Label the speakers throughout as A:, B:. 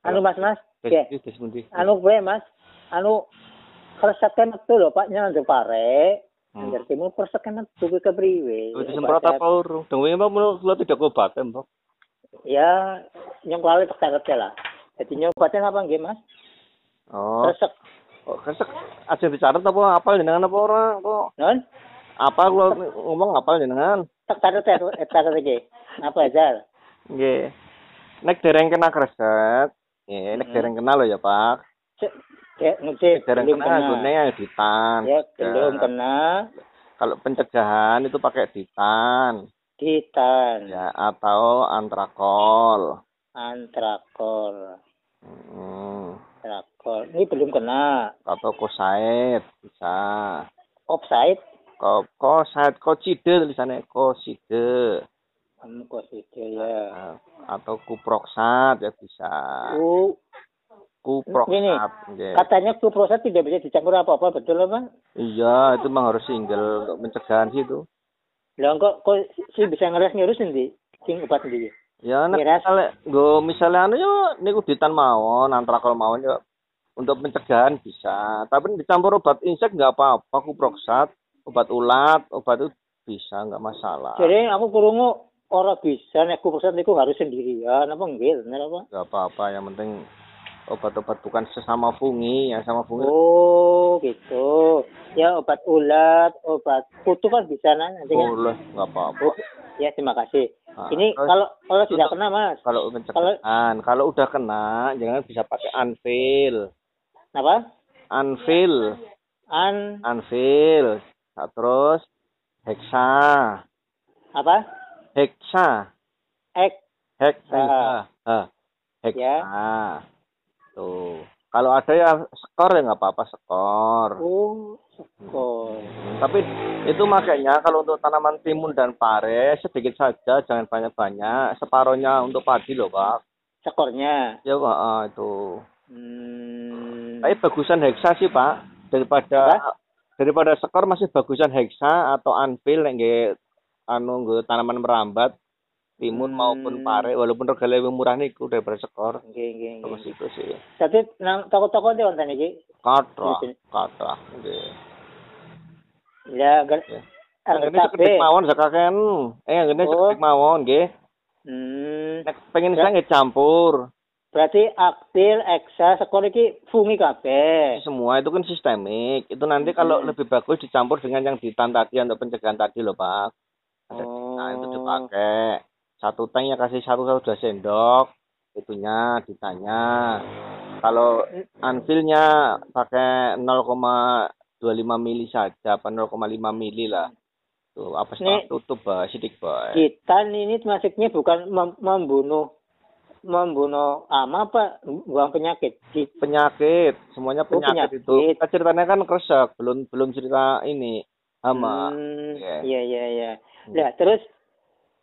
A: Anu Mas Mas, ya. Anu gue Mas, anu kreseken metu lho Pak nyandur pare.
B: Hmm.
A: Nyandur timu kreseken metu kuwi kepriwe?
B: Wis disemprot apa urung? Dong wingi Mbak menurut kula tidak obat Mbak.
A: Ya, nyong kali tak ngerti lah. Jadi nyobatin apa nggih Mas?
B: Oh,
A: Kresek,
B: oh kesek aja dicatat apa apal jenengan apa ora? Kok
A: non?
B: apa kula ngomong apal jenengan?
A: Tak taruh tak tak iki. Apa aja?
B: Nggih. Nek dereng kena kresek, nggih, nek
A: Hmm.
B: dereng kena lho ya, Pak.
A: Ngerti
B: Nek dereng
A: belum
B: kena
A: kena.
B: gune yang ditan.
A: Ya, belum kena.
B: Kalau pencegahan itu pakai ditan
A: Titan,
B: ya atau antrakol.
A: antrakol,
B: Hmm.
A: antrakol. Ini belum kena.
B: Atau kosaid bisa.
A: Offside,
B: Ko kosaid kocide tulisannya kocide.
A: Kok situ ya.
B: Nah, atau kuproksat ya bisa.
A: Uh,
B: Kuproksat. nggih.
A: katanya kuprosa tidak bisa dicampur apa-apa, betul apa?
B: Iya, itu memang harus single untuk pencegahan sih itu.
A: Lah kok kok sih bisa ngeres ngurus nanti? Sing obat sendiri.
B: Ya nek
A: Miras.
B: misalnya go misalnya anu yo niku ditan mawon, antrakol mawon yo untuk pencegahan bisa. Tapi dicampur obat insek nggak apa-apa, kuproksat, obat ulat, obat itu bisa nggak masalah.
A: Jadi aku kurungu ora bisa nek kuprosa niku harus sendirian apa enggak bener apa?
B: Nggak apa-apa, yang penting obat-obat bukan sesama fungi, yang sama fungi.
A: Oh, gitu. Ya obat ulat, obat kutu kan bisa nah, nanti kan.
B: Boleh, nggak apa-apa.
A: Oh, ya terima kasih.
B: Nah,
A: Ini kalau kalau tidak kena Mas,
B: kalau pencegahan, kalau udah kena jangan bisa pakai anfil.
A: apa?
B: Anfil,
A: An
B: anfil. Nah, terus heksa.
A: apa?
B: Heksa.
A: Ek
B: Heksa.
A: Ah.
B: Ah. Heksa.
A: Ya.
B: Tuh. Kalau ada ya skor ya nggak apa-apa skor.
A: oh sekol.
B: Tapi itu makanya kalau untuk tanaman timun dan pare sedikit saja, jangan banyak-banyak. Separohnya untuk padi loh pak.
A: Skornya.
B: Ya Pak, ah, itu.
A: Hmm.
B: Tapi bagusan heksa sih pak daripada daripada skor masih bagusan heksa atau anvil yang anu nggo tanaman merambat timun
A: Hmm.
B: maupun pare walaupun regane lebih murah niku daripada skor.
A: Nggih, nggih, nggih.
B: Terus itu sih.
A: Tapi nang toko-toko ndi wonten iki?
B: Kathah,
A: Iya,
B: kathah. Nggih.
A: Ya, gar
B: Ya. Ini sekedik mawon sakaken. Eh, ngene
A: Oh.
B: sekedik mawon nggih.
A: Hmm.
B: Nek pengen
A: Ya.
B: saya nggih campur.
A: Berarti aktil, eksa, skor iki fungi kabeh.
B: Semua itu kan sistemik. Itu nanti kalau
A: Hmm.
B: lebih bagus dicampur dengan yang ditan tadi untuk pencegahan tadi loh, Pak. Nah, itu dipakai. Satu tank ya kasih satu satu dua sendok. Itunya ditanya. Kalau anfilnya pakai 0,25 mili saja, apa 0,5 mili lah. Tuh, apa sih tutup, Pak, sidik, Pak.
A: Titan ini maksudnya bukan mem- membunuh membunuh ama apa buang penyakit.
B: Penyakit, semuanya
A: Oh,
B: penyakit, itu.
A: penyakit.
B: Kita ceritanya kan kresek, belum belum cerita ini hama.
A: Hmm,
B: Iya.
A: Iya iya iya. Nah, terus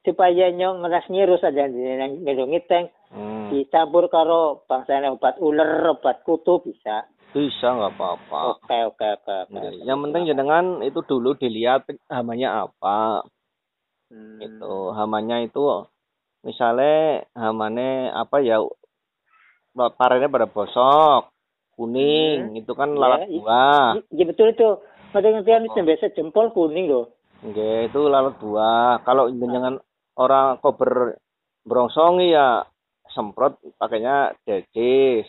A: supaya nyong ngeras ngirus aja yang ngelungi tank
B: Hmm.
A: dicampur karo bangsane obat ular, obat kutu bisa.
B: Bisa nggak apa-apa.
A: Oke oke oke. oke.
B: Oke, Yang penting jangan itu dulu dilihat hamanya apa.
A: Hmm.
B: Itu hamanya itu misalnya hamane apa ya parenya pada bosok, kuning, itu kan
A: Ya,
B: lalat
A: i-
B: buah.
A: Iya betul itu. Ngerti-ngertian
B: Oh.
A: itu biasa jempol kuning loh.
B: Oke, itu lalat buah. Kalau jangan orang kober brongsongi ya semprot pakainya decis.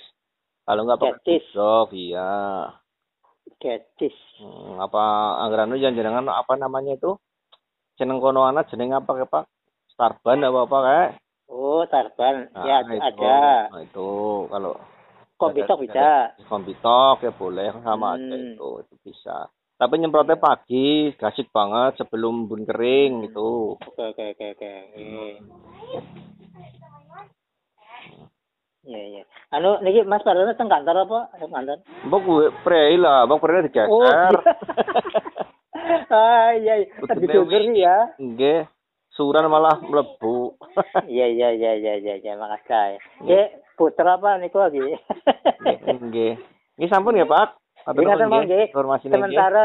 B: Kalau nggak pakai
A: Decis.
B: gudok, iya.
A: Gadis.
B: Hmm, apa anggaran yang jenengan apa namanya itu? Jeneng kono anak jeneng apa Pak? Starban apa apa kayak?
A: Oh, tarban.
B: Nah,
A: ya
B: itu.
A: ada.
B: Nah, itu kalau
A: Kompitok
B: ada-
A: bisa.
B: kompitok ya boleh sama aja
A: Hmm.
B: itu itu bisa. Tapi nyemprotnya pagi, gasik banget sebelum bun kering
A: Hmm.
B: gitu.
A: Oke oke oke oke. Iya iya. Anu niki Mas Parana teng kantor apa? Teng kantor.
B: Mbok prei lah, mbok prei digeser.
A: Oh. ah iya iya.
B: Kudu
A: Di Jogor
B: lewi.
A: ya.
B: Nggih, suran malah mlebu.
A: Iya iya iya iya iya iya makasih. Ya putra apa niku lagi.
B: Nggih. Nggih sampun ya, Pak. Atur
A: Ingat
B: nuwun,
A: mau
B: nggih.
A: nggih.
B: Informasi nggih.
A: Sementara